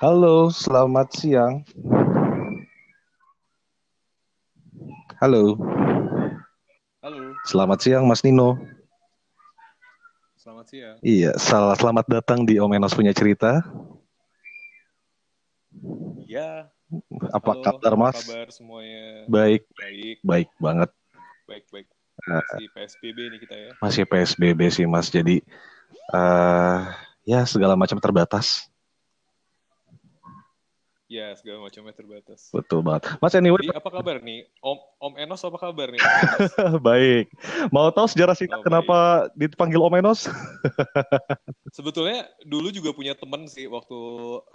Halo, selamat siang. Halo, Halo, selamat siang Mas Nino. selamat siang. Iya, sel- selamat datang di Om Enos punya cerita. Ya, Apa halo, kabar apa Mas? kabar semuanya? Baik, Baik, baik banget. baik, baik. Eh, Masih PSBB nih kita ya. masih PSBB sih Mas, jadi eh ya segala macam terbatas. Ya, segala macamnya terbatas. Betul banget. Mas anyway, Jadi apa kabar nih? Om Om Enos apa kabar nih? Baik. Mau tahu sejarah singkat Oh, baik. kenapa dipanggil Om Enos? Sebetulnya dulu juga punya temen sih waktu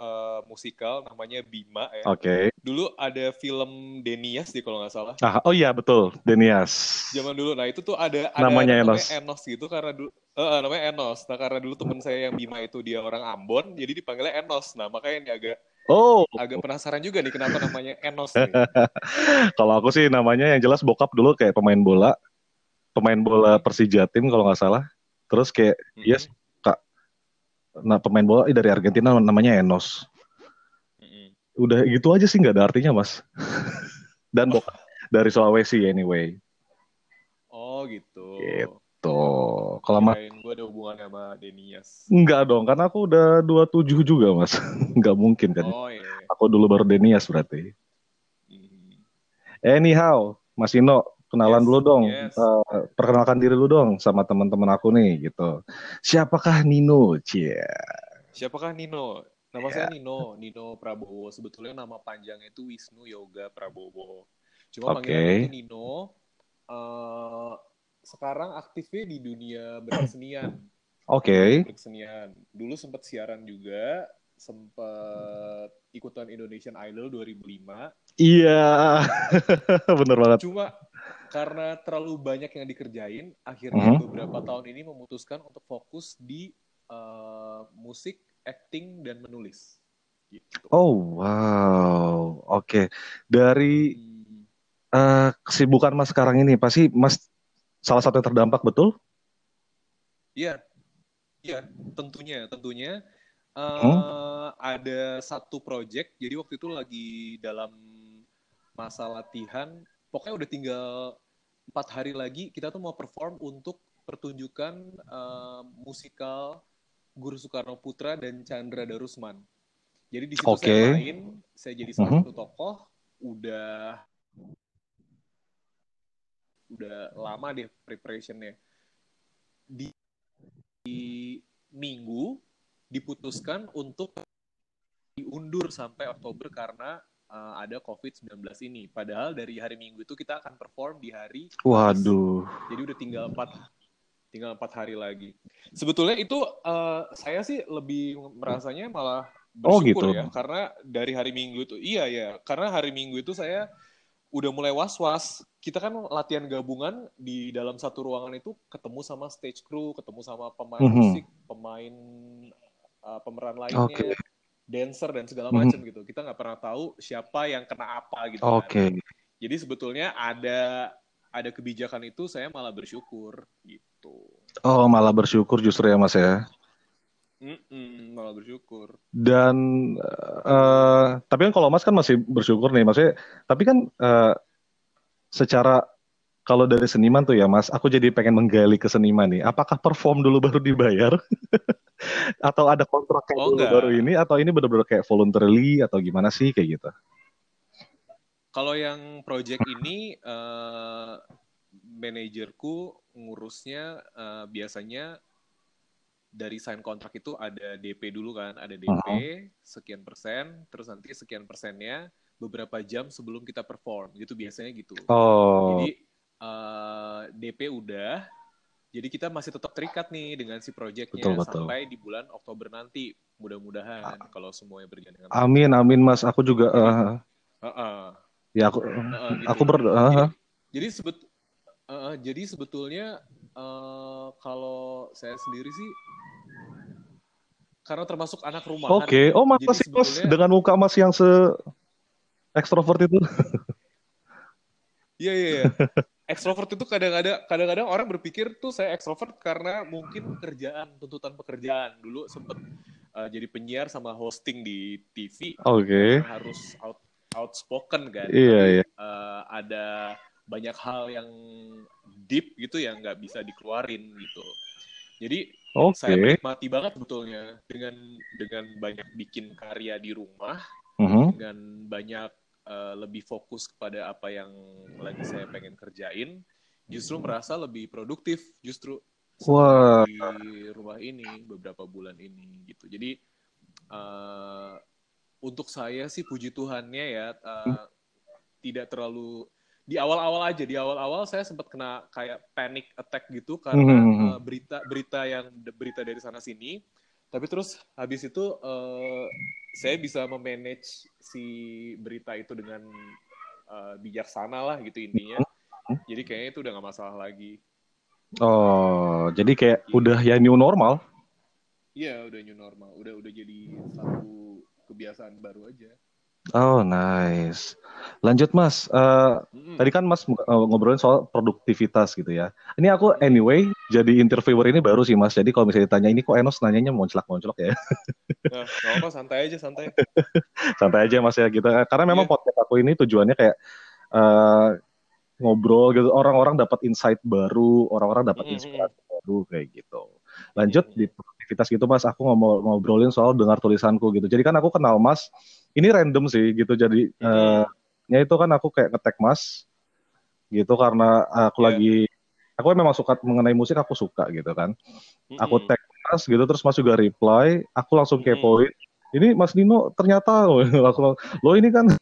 eh, musikal namanya Bima ya. Oke. Dulu ada film Denias sih kalau nggak salah. Ah, oh iya betul, Denias. Zaman dulu. Nah, itu tuh ada ada Namanya Enos. Enos gitu karena dulu eh, eh, namanya Enos. Nah, karena dulu temen saya yang Bima itu dia orang Ambon, jadi dipanggilnya Enos. Nah, makanya ini agak Oh, agak penasaran juga nih kenapa namanya Enos. Kalau aku sih namanya yang jelas bokap dulu kayak pemain bola, pemain bola Persija tim kalau nggak salah. Terus kayak Mm-mm. yes kak, nah pemain bola eh, dari Argentina namanya Enos. Mm-mm. Udah gitu aja sih nggak ada artinya mas. Dan bokap dari Sulawesi anyway. Oh gitu. Gitu. Tuh, kalau mas gue ada hubungan sama Denias. nggak dong, karena aku udah 27 juga mas. Nggak mungkin kan. Oh iya. iya. Aku dulu baru Denias berarti. Hmm. Anyhow, Mas Ino, kenalan Yes, dulu dong. yes. Eh, perkenalkan diri dulu dong sama teman-teman aku nih gitu. Siapakah Nino? Cie. Siapakah Nino? Nama Ya. saya Nino, Nino Prabowo. Sebetulnya nama panjangnya itu Wisnu Yoga Prabowo. Cuma Oke. panggilan itu Nino. eh, sekarang aktifnya di dunia berkesenian. Oke. Berkesenian. Dulu sempat siaran juga, sempat ikutan Indonesian Idol 2005. Iya. Bener banget. Cuma karena terlalu banyak yang dikerjain, akhirnya Mhm. beberapa tahun ini memutuskan untuk fokus di eh, musik, acting, dan menulis. Gitu. Oh, wow. Oke. Dari Hmm, eh, kesibukan Mas sekarang ini pasti Mas salah satu yang terdampak betul? Iya, iya, tentunya, tentunya Hmm? eh, ada satu project. Jadi waktu itu lagi dalam masa latihan. Pokoknya udah tinggal empat hari lagi kita tuh mau perform untuk pertunjukan eh, musikal Guru Soekarno Putra dan Chandra Darusman. Jadi di situ Oke. saya main, saya jadi salah Mhm. satu tokoh. Udah udah lama deh preparationnya. Di, di minggu diputuskan untuk diundur sampai Oktober karena uh, ada COVID-19 ini. Padahal dari hari Minggu itu kita akan perform di hari Kamis. Waduh. Jadi udah tinggal empat tinggal empat hari lagi. Sebetulnya itu uh, saya sih lebih merasanya malah Oh, bersyukur gitu. ya karena dari hari Minggu itu iya ya karena hari Minggu itu saya udah mulai was-was. Kita kan latihan gabungan di dalam satu ruangan itu ketemu sama stage crew, ketemu sama pemain Mhm. musik, pemain uh, pemeran lainnya, Oke. dancer dan segala Mhm. macam gitu. Kita nggak pernah tahu siapa yang kena apa gitu kan. Oke. Jadi sebetulnya ada ada kebijakan itu saya malah bersyukur gitu. Oh, malah bersyukur justru ya Mas ya. Mm-mm, malah bersyukur. Dan eh tapi kan kalau Mas kan masih bersyukur nih, maksudnya. Tapi kan eh, secara kalau dari seniman tuh ya Mas, aku jadi pengen menggali ke seniman nih. Apakah perform dulu baru dibayar? atau ada kontrak kayak Oh, dulu enggak. baru ini? Atau ini benar-benar kayak voluntarily atau gimana sih kayak gitu? Kalau yang project ini eh, manajerku ngurusnya eh, biasanya dari sign kontrak itu ada DP dulu kan, ada DP Uh-huh. sekian persen, terus nanti sekian persennya beberapa jam sebelum kita perform, gitu biasanya gitu. Oh, Jadi eh, DP udah, jadi kita masih tetap terikat nih dengan si projectnya Betul, betul. sampai di bulan Oktober nanti. Mudah-mudahan kalau semuanya berjalan dengan amin amin Mas. Aku juga eh, Heeh. ya aku Heeh, gitu. aku ber eh, Jadi, jadi sebet eh, jadi sebetulnya eh, kalau saya sendiri sih karena termasuk anak rumahan. Oke. ya, Oh, masa sih Mas sebetulnya- dengan muka Mas yang se ekstrovert itu? Iya iya. iya. Ekstrovert itu kadang-kadang kadang-kadang orang berpikir tuh saya ekstrovert karena mungkin pekerjaan tuntutan pekerjaan dulu sempet uh, jadi penyiar sama hosting di TV Oke. Okay. harus out, outspoken kan iya iya uh, ada banyak hal yang deep gitu yang nggak bisa dikeluarin gitu jadi okay. saya menikmati banget sebetulnya dengan dengan banyak bikin karya di rumah uh -huh. dengan banyak uh, lebih fokus kepada apa yang lagi saya pengen kerjain justru merasa lebih produktif justru Wah. di rumah ini beberapa bulan ini gitu. Jadi uh, untuk saya sih puji Tuhannya ya uh, tidak terlalu di awal-awal aja di awal-awal saya sempat kena kayak panic attack gitu karena mm-hmm. uh, berita berita yang berita dari sana sini tapi terus habis itu uh, saya bisa memanage si berita itu dengan uh, bijaksana lah gitu intinya jadi kayaknya itu udah gak masalah lagi Oh, jadi kayak yeah. udah ya new normal? Iya, udah new normal. Udah udah jadi satu kebiasaan baru aja. Oh, nice. Lanjut, Mas. Uh, mm-hmm. Tadi kan Mas uh, ngobrolin soal produktivitas gitu ya. Ini aku anyway jadi interviewer ini baru sih, Mas. Jadi kalau misalnya ditanya ini kok Enos nanyanya monclak-monclok ya. Nah, apa santai aja, santai. santai aja, Mas ya. Gitu. Karena memang yeah. podcast aku ini tujuannya kayak uh, ngobrol gitu orang-orang dapat insight baru orang-orang dapat inspirasi mm -hmm. baru kayak gitu lanjut mm -hmm. di aktivitas gitu mas aku ngobrolin soal dengar tulisanku gitu jadi kan aku kenal mas ini random sih gitu jadi -hmm. uh, ya itu kan aku kayak ngetek mas gitu karena aku yeah. lagi aku memang suka mengenai musik aku suka gitu kan mm -hmm. aku tag mas gitu terus mas juga reply aku langsung kepoin mm -hmm. ini mas Nino ternyata lo ini kan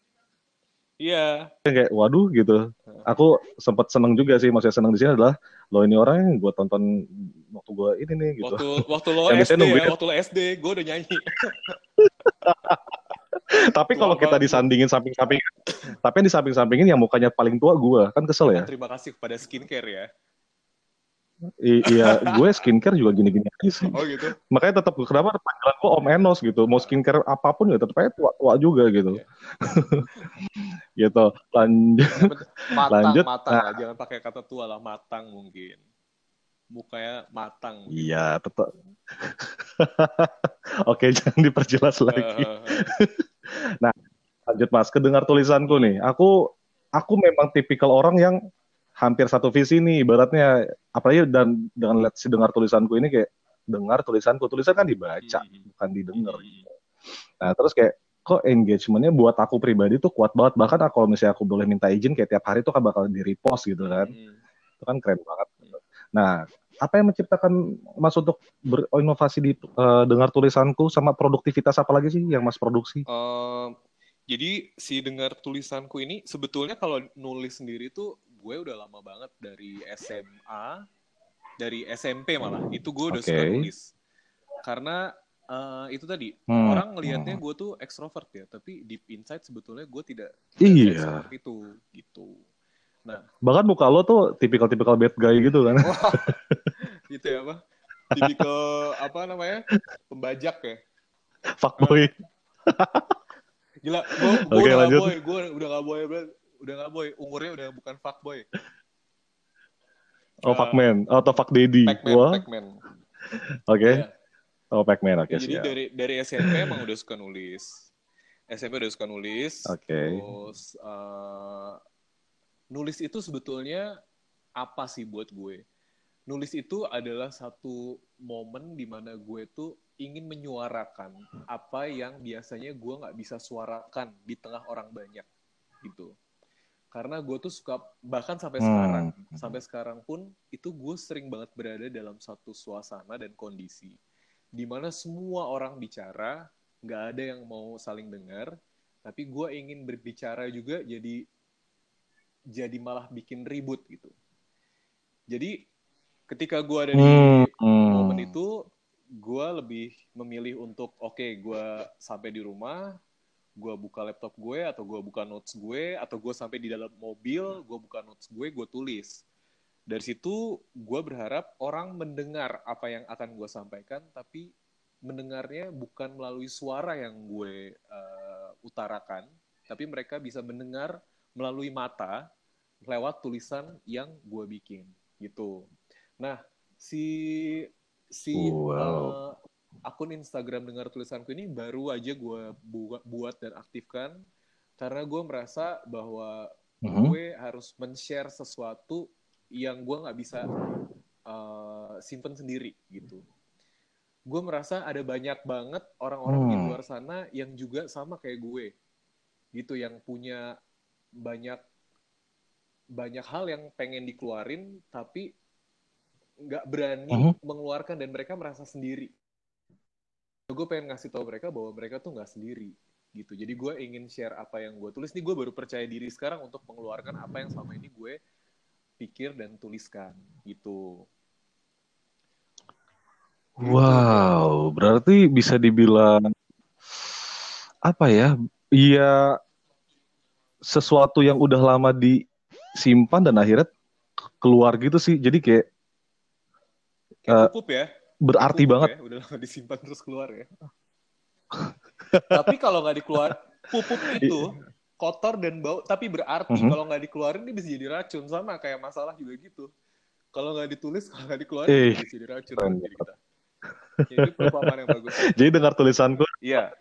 Iya. Yeah. Kayak waduh gitu. Aku sempat seneng juga sih, maksudnya seneng di sini adalah lo ini orang yang gue tonton waktu gue ini nih gitu. Waktu waktu lo SD ya, waktu lo SD, gue udah nyanyi. tapi kalau kita disandingin samping-samping, tapi yang di samping-sampingin yang mukanya paling tua gue, kan kesel ya. Terima kasih kepada skincare ya. I iya, gue skincare juga gini-gini aja sih. Oh gitu. Makanya tetap kenapa panggilan gue Om Enos gitu. Mau skincare apa pun ya tetap aja tua-tua juga gitu. Yeah. gitu. Lanjut. Matang, Lanjut. matang nah. Jangan pakai kata tua lah, matang mungkin. Mukanya matang. Gitu. Iya, tetap. Oke, jangan diperjelas lagi. nah, lanjut Mas, kedengar tulisanku nih. Aku aku memang tipikal orang yang hampir satu visi nih ibaratnya apalagi dan dengan lihat si dengar tulisanku ini kayak dengar tulisanku tulisan kan dibaca hmm. bukan didengar gitu. nah terus kayak kok engagementnya buat aku pribadi tuh kuat banget bahkan aku, kalau misalnya aku boleh minta izin kayak tiap hari tuh kan bakal di repost gitu kan hmm. itu kan keren banget nah apa yang menciptakan mas untuk berinovasi di uh, dengar tulisanku sama produktivitas apa lagi sih yang mas produksi uh, jadi si dengar tulisanku ini sebetulnya kalau nulis sendiri tuh gue udah lama banget dari SMA, dari SMP malah. Itu gue udah okay. suka nulis. Karena uh, itu tadi hmm. orang ngelihatnya gue tuh ekstrovert ya, tapi deep inside sebetulnya gue tidak iya. itu gitu. Nah, bahkan muka lo tuh tipikal-tipikal bad guy gitu kan. gitu ya apa? Tipikal apa namanya? Pembajak ya. Fuckboy. Gila, gue okay, udah gak boy, gue udah gak boy, udah gak boy umurnya udah bukan fuck boy oh uh, fuckman oh, atau fuck daddy Pac-Man, Wah. Pac-Man. oke okay. yeah. oh Pac-Man oke okay, jadi siap. dari dari SMP emang udah suka nulis SMP udah suka nulis oke okay. terus uh, nulis itu sebetulnya apa sih buat gue nulis itu adalah satu momen di mana gue tuh ingin menyuarakan apa yang biasanya gue nggak bisa suarakan di tengah orang banyak gitu karena gue tuh suka bahkan sampai hmm. sekarang sampai sekarang pun itu gue sering banget berada dalam satu suasana dan kondisi di mana semua orang bicara nggak ada yang mau saling dengar tapi gue ingin berbicara juga jadi jadi malah bikin ribut gitu jadi ketika gue ada di hmm. momen itu gue lebih memilih untuk oke okay, gue sampai di rumah gue buka laptop gue atau gue buka notes gue atau gue sampai di dalam mobil gue buka notes gue gue tulis dari situ gue berharap orang mendengar apa yang akan gue sampaikan tapi mendengarnya bukan melalui suara yang gue uh, utarakan tapi mereka bisa mendengar melalui mata lewat tulisan yang gue bikin gitu nah si si wow. uh, akun Instagram dengar tulisanku ini baru aja gue buat, buat dan aktifkan karena gue merasa bahwa Mhm. gue harus men-share sesuatu yang gue nggak bisa uh, simpen sendiri gitu. Gue merasa ada banyak banget orang-orang di Hmm. luar sana yang juga sama kayak gue, gitu, yang punya banyak banyak hal yang pengen dikeluarin tapi nggak berani Mhm. mengeluarkan dan mereka merasa sendiri. Gue pengen ngasih tahu mereka bahwa mereka tuh nggak sendiri gitu. Jadi gue ingin share apa yang gue tulis. Nih gue baru percaya diri sekarang untuk mengeluarkan apa yang selama ini gue pikir dan tuliskan gitu. Wow, berarti bisa dibilang apa ya? Iya sesuatu yang udah lama disimpan dan akhirnya keluar gitu sih. Jadi kayak Kayak pupuk ya. berarti banget. ya, udah lama disimpan terus keluar ya. tapi kalau nggak dikeluar, pupuk itu kotor dan bau, tapi berarti Mhm. kalau nggak dikeluarin ini bisa jadi racun sama kayak masalah juga gitu. Kalau nggak ditulis, kalau nggak dikeluarin Eh, bisa jadi racun kita. Jadi perumpamaan yang bagus. Jadi dengar tulisanku Iya,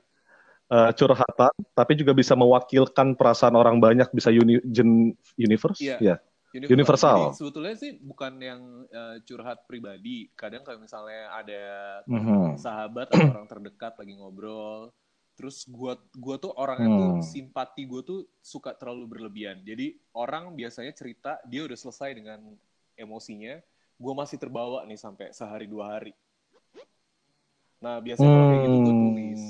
eh, curhatan, tapi juga bisa mewakilkan perasaan orang banyak, bisa uni, gen- universe, ya. universal. Universal. Jadi sebetulnya sih bukan yang eh, curhat pribadi. Kadang kalau misalnya ada Mhm. sahabat atau orang terdekat lagi ngobrol terus gua gua tuh orangnya tuh Hmm. simpati gua tuh suka terlalu berlebihan jadi orang biasanya cerita dia udah selesai dengan emosinya gua masih terbawa nih sampai sehari dua hari nah biasanya kalau kayak gitu gua Hmm. tulis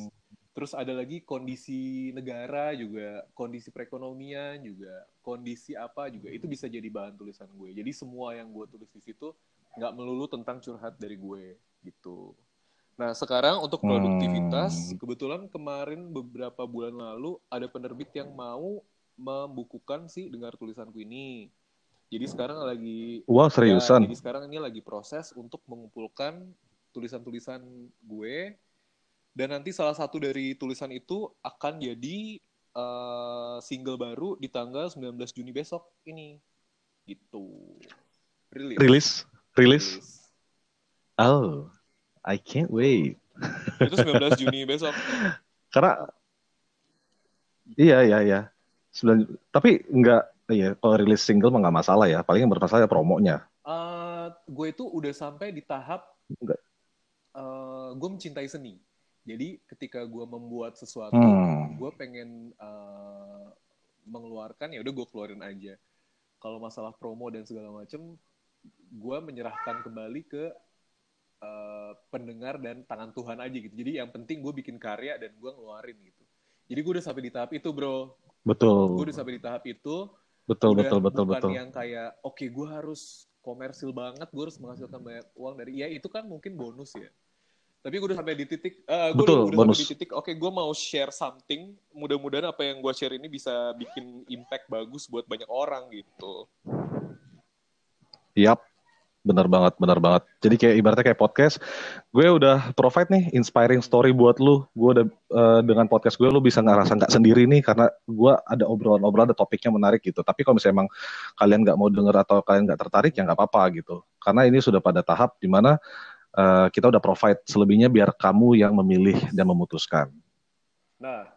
terus ada lagi kondisi negara juga kondisi perekonomian juga kondisi apa juga itu bisa jadi bahan tulisan gue jadi semua yang gue tulis di situ nggak melulu tentang curhat dari gue gitu nah sekarang untuk produktivitas Hmm. kebetulan kemarin beberapa bulan lalu ada penerbit yang mau membukukan sih dengar tulisanku ini jadi sekarang lagi Wah, Ya, seriusan. jadi sekarang ini lagi proses untuk mengumpulkan tulisan-tulisan gue dan nanti salah satu dari tulisan itu akan jadi eh, single baru di tanggal 19 Juni besok ini. Gitu. Rilis. Rilis, rilis. Oh, I can't wait. Itu 19 Juni besok. Karena iya iya iya. Sembilan- tapi enggak iya kalau rilis single mah nggak masalah ya. Paling yang bermasalah ya promonya. Eh, gue itu udah sampai di tahap Enggak. eh, gue mencintai seni. Jadi ketika gue membuat sesuatu, Hmm. gue pengen eh, mengeluarkan ya udah gue keluarin aja. Kalau masalah promo dan segala macem, gue menyerahkan kembali ke eh, pendengar dan tangan Tuhan aja gitu. Jadi yang penting gue bikin karya dan gue ngeluarin gitu. Jadi gue udah sampai di tahap itu bro. Betul. Gue udah sampai di tahap itu. Betul udah betul betul bukan betul. yang kayak oke gue harus komersil banget, gue harus menghasilkan banyak uang dari ya itu kan mungkin bonus ya. Tapi gue udah sampai di titik, eh gue Betul, udah, udah bonus. sampai di titik, oke gue mau share something, mudah-mudahan apa yang gue share ini bisa bikin impact bagus buat banyak orang gitu. Yap. Benar banget, benar banget. Jadi kayak ibaratnya kayak podcast, gue udah provide nih inspiring story buat lu. Gue udah eh, dengan podcast gue lu bisa ngerasa nggak sendiri nih karena gue ada obrolan-obrolan, ada topiknya menarik gitu. Tapi kalau misalnya emang kalian nggak mau denger atau kalian nggak tertarik ya nggak apa-apa gitu. Karena ini sudah pada tahap di mana eh, kita udah provide selebihnya biar kamu yang memilih dan memutuskan. Nah,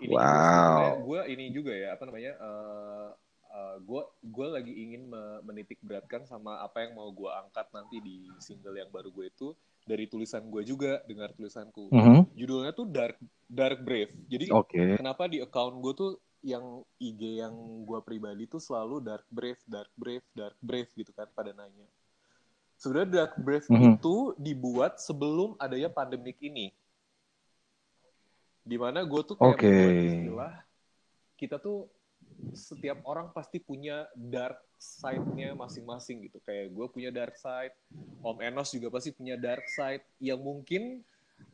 ini Wow. gue ini juga ya apa namanya, gue gue lagi ingin me- menitik beratkan sama apa yang mau gue angkat nanti di single yang baru gue itu dari tulisan gue juga dengar tulisanku. Mhm. Judulnya tuh Dark Dark Brave. Jadi Oke. kenapa di account gue tuh yang IG yang gue pribadi tuh selalu dark brave, dark brave, dark brave gitu kan pada nanya. Sebenarnya dark brave Mhm. itu dibuat sebelum adanya pandemik ini. Di mana gue tuh kayak membuat istilah kita tuh setiap orang pasti punya dark side-nya masing-masing gitu. Kayak gue punya dark side, Om Enos juga pasti punya dark side yang mungkin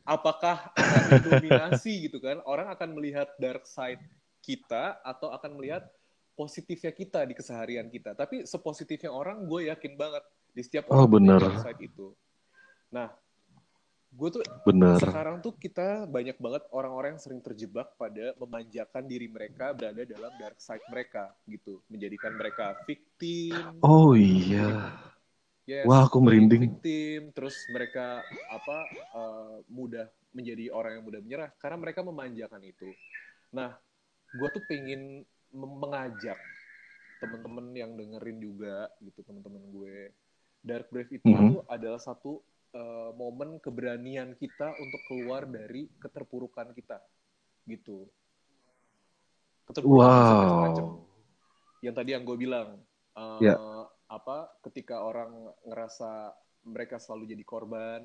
apakah akan didominasi gitu kan? Orang akan melihat dark side kita atau akan melihat positifnya kita di keseharian kita. Tapi sepositifnya orang, gue yakin banget di setiap Oh, orang punya bener. side itu. Nah, gue tuh Bener. sekarang tuh kita banyak banget orang-orang yang sering terjebak pada memanjakan diri mereka berada dalam dark side mereka gitu, menjadikan mereka victim, Oh iya. Yes, Wah, aku merinding. victim, terus mereka apa uh, mudah menjadi orang yang mudah menyerah karena mereka memanjakan itu. Nah, gue tuh pengen mengajak teman-teman yang dengerin juga gitu teman-teman gue. Dark Brave itu Mhm. tuh adalah satu uh, momen keberanian kita untuk keluar dari keterpurukan kita gitu. Keterpurukan Wow. yang tadi yang gue bilang uh, Ya. apa ketika orang ngerasa mereka selalu jadi korban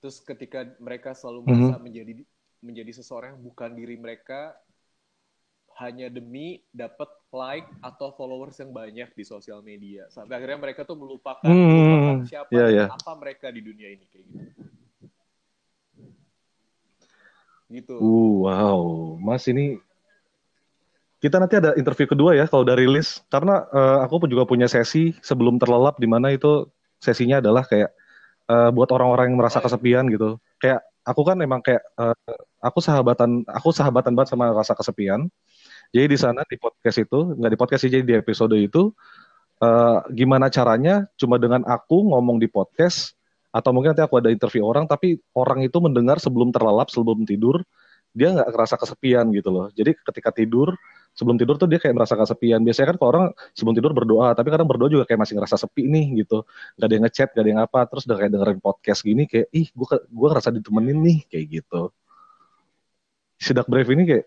terus ketika mereka selalu Mhm. merasa menjadi menjadi seseorang yang bukan diri mereka hanya demi dapat like atau followers yang banyak di sosial media sampai akhirnya mereka tuh melupakan, Hmm, melupakan siapa dan ya. apa mereka di dunia ini kayak gitu gitu Uh, wow, Mas ini kita nanti ada interview kedua ya kalau udah rilis karena eh, aku pun juga punya sesi sebelum terlelap di mana itu sesinya adalah kayak eh, buat orang-orang yang merasa kesepian gitu. Kayak aku kan emang kayak eh, aku sahabatan aku sahabatan banget sama rasa kesepian. Jadi di sana di podcast itu nggak di podcast sih jadi di episode itu eh, gimana caranya? Cuma dengan aku ngomong di podcast atau mungkin nanti aku ada interview orang tapi orang itu mendengar sebelum terlelap sebelum tidur dia nggak ngerasa kesepian gitu loh. Jadi ketika tidur sebelum tidur tuh dia kayak merasa kesepian. Biasanya kan kalau orang sebelum tidur berdoa tapi kadang berdoa juga kayak masih ngerasa sepi nih gitu. Nggak ada yang ngechat nggak ada yang apa terus udah kayak dengerin podcast gini kayak ih gua gua ngerasa ditemenin nih kayak gitu. Sidak brave ini kayak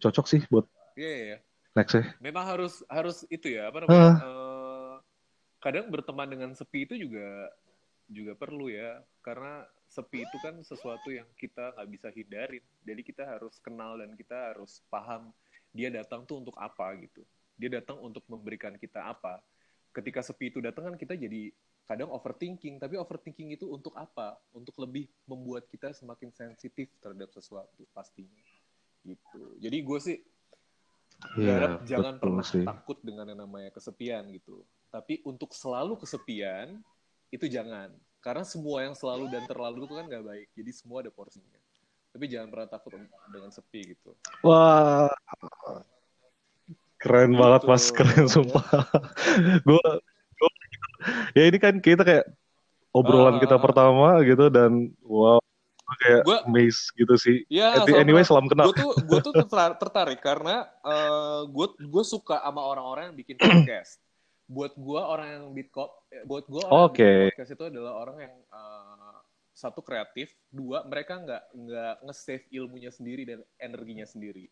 cocok sih buat Iya, iya, iya. next ya. Memang harus harus itu ya apa namanya eh, kadang berteman dengan sepi itu juga juga perlu ya. Karena sepi itu kan sesuatu yang kita nggak bisa hindarin. Jadi kita harus kenal dan kita harus paham dia datang tuh untuk apa gitu. Dia datang untuk memberikan kita apa. Ketika sepi itu datang kan kita jadi kadang overthinking. Tapi overthinking itu untuk apa? Untuk lebih membuat kita semakin sensitif terhadap sesuatu pastinya gitu jadi gue sih Berharap Iya, jangan betul pernah sih. takut dengan yang namanya kesepian gitu. Tapi untuk selalu kesepian itu jangan. Karena semua yang selalu dan terlalu itu kan nggak baik. Jadi semua ada porsinya. Tapi jangan pernah takut dengan sepi gitu. Wah, keren banget Gitu, mas, keren ya. sumpah. gue, ya ini kan kita kayak obrolan Ah, kita ah, ah. pertama gitu dan wow, kayak Gua- amazed gitu sih. Ya, At the- anyway, salam kenal. Gue tuh gue tuh tertar- tertarik karena gue gue suka sama orang-orang yang bikin podcast. Buat gue orang yang bikin buat gue orang Oke. yang podcast itu adalah orang yang eh, satu kreatif, dua mereka nggak nggak nge-save ilmunya sendiri dan energinya sendiri.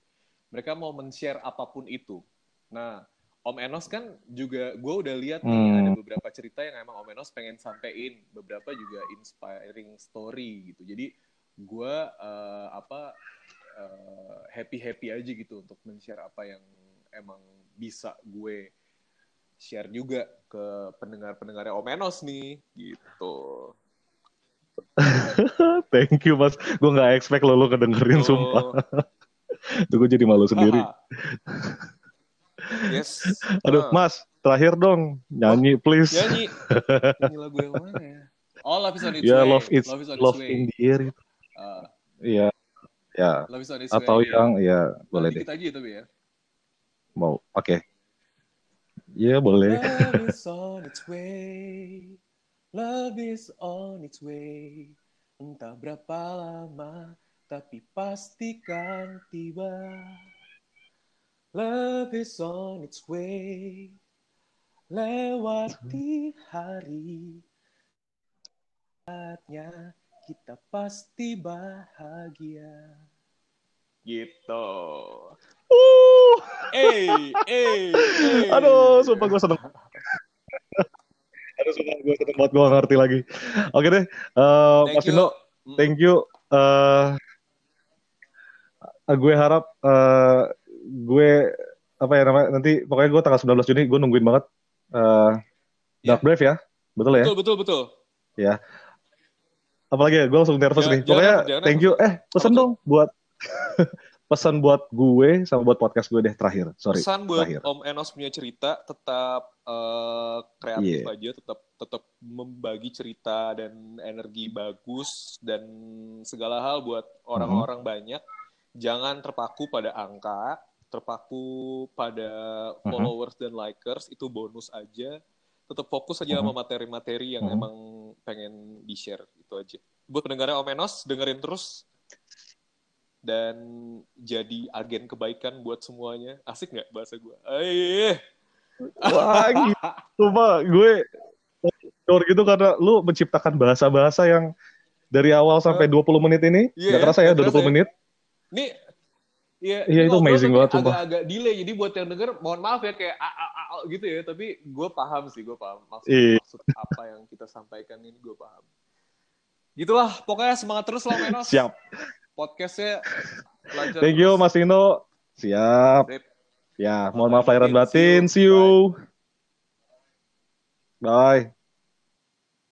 Mereka mau men-share apa pun itu. Nah, Om Enos kan juga gue udah lihat nih Hmm. ada beberapa cerita yang emang Om Enos pengen sampein, beberapa juga inspiring story gitu. Jadi gue eh, apa happy happy aja gitu untuk men-share apa yang emang bisa gue share juga ke pendengar-pendengarnya Om Enos nih gitu. Thank you mas, gue nggak expect lo lo kedengerin sumpah. Tuh gue jadi malu sendiri. Yes. Aduh, Ah. mas, terakhir dong nyanyi please. Nyanyi. Nyanyi lagu yang mana ya? Oh, Love is on its way. love it's Love is on love its way. in the air itu. Iya, ya. Is on its Atau way. yang ya boleh deh. Dikit aja tapi ya. Mau, oke. Iya boleh. Love is on its way. Love is on its way. Entah berapa lama, tapi pastikan tiba. Love is on its way. Lewati hari. Saatnya kita pasti bahagia. Gitu. Uh, Eh, eh, eh. aduh, sumpah gue seneng. aduh, sumpah gue seneng banget gue ngerti lagi. Oke deh, eh, Thank Mas. Vino, Mm. thank you. Eh, gue harap eh, gue apa ya namanya nanti pokoknya gue tanggal 19 Juni gue nungguin banget eh, Dark Brave ya, betul ya? Betul, betul, betul. Apalagi ya, gue langsung nervous Jangan- nih. Pokoknya jangan- thank you. Eh, pesan dong buat pesan buat gue sama buat podcast gue deh terakhir. Sorry. Pesan buat terakhir. Om Enos punya cerita tetap eh, kreatif Iya. aja, tetap tetap membagi cerita dan energi bagus dan segala hal buat orang-orang Mhm. banyak. Jangan terpaku pada angka, terpaku pada Mhm. followers dan likers itu bonus aja. Tetap fokus aja sama materi-materi yang Mhm. emang pengen di-share itu aja. Buat pendengarnya Omenos, dengerin terus dan jadi agen kebaikan buat semuanya. Asik nggak bahasa gue? Eh, Wah, gitu, Pak. Gue Dor gitu karena lu menciptakan bahasa-bahasa yang dari awal sampai 20 menit ini, Iya, nggak kerasa ya, nggak 20 kerasa ya. menit. Nih, Iya, Iya, itu amazing banget, sumpah. Agak-agak delay, jadi buat yang denger, mohon maaf ya kayak a, a, a, a gitu ya, tapi gue paham sih, gue paham maksud, Iya. maksud apa yang kita sampaikan ini gue paham. Gitulah, pokoknya semangat terus lah Menos. Siap. Podcastnya lancar Thank you. Mas Tino. Siap. Sip. Ya, mohon maaf lahiran batin. See you. Bye.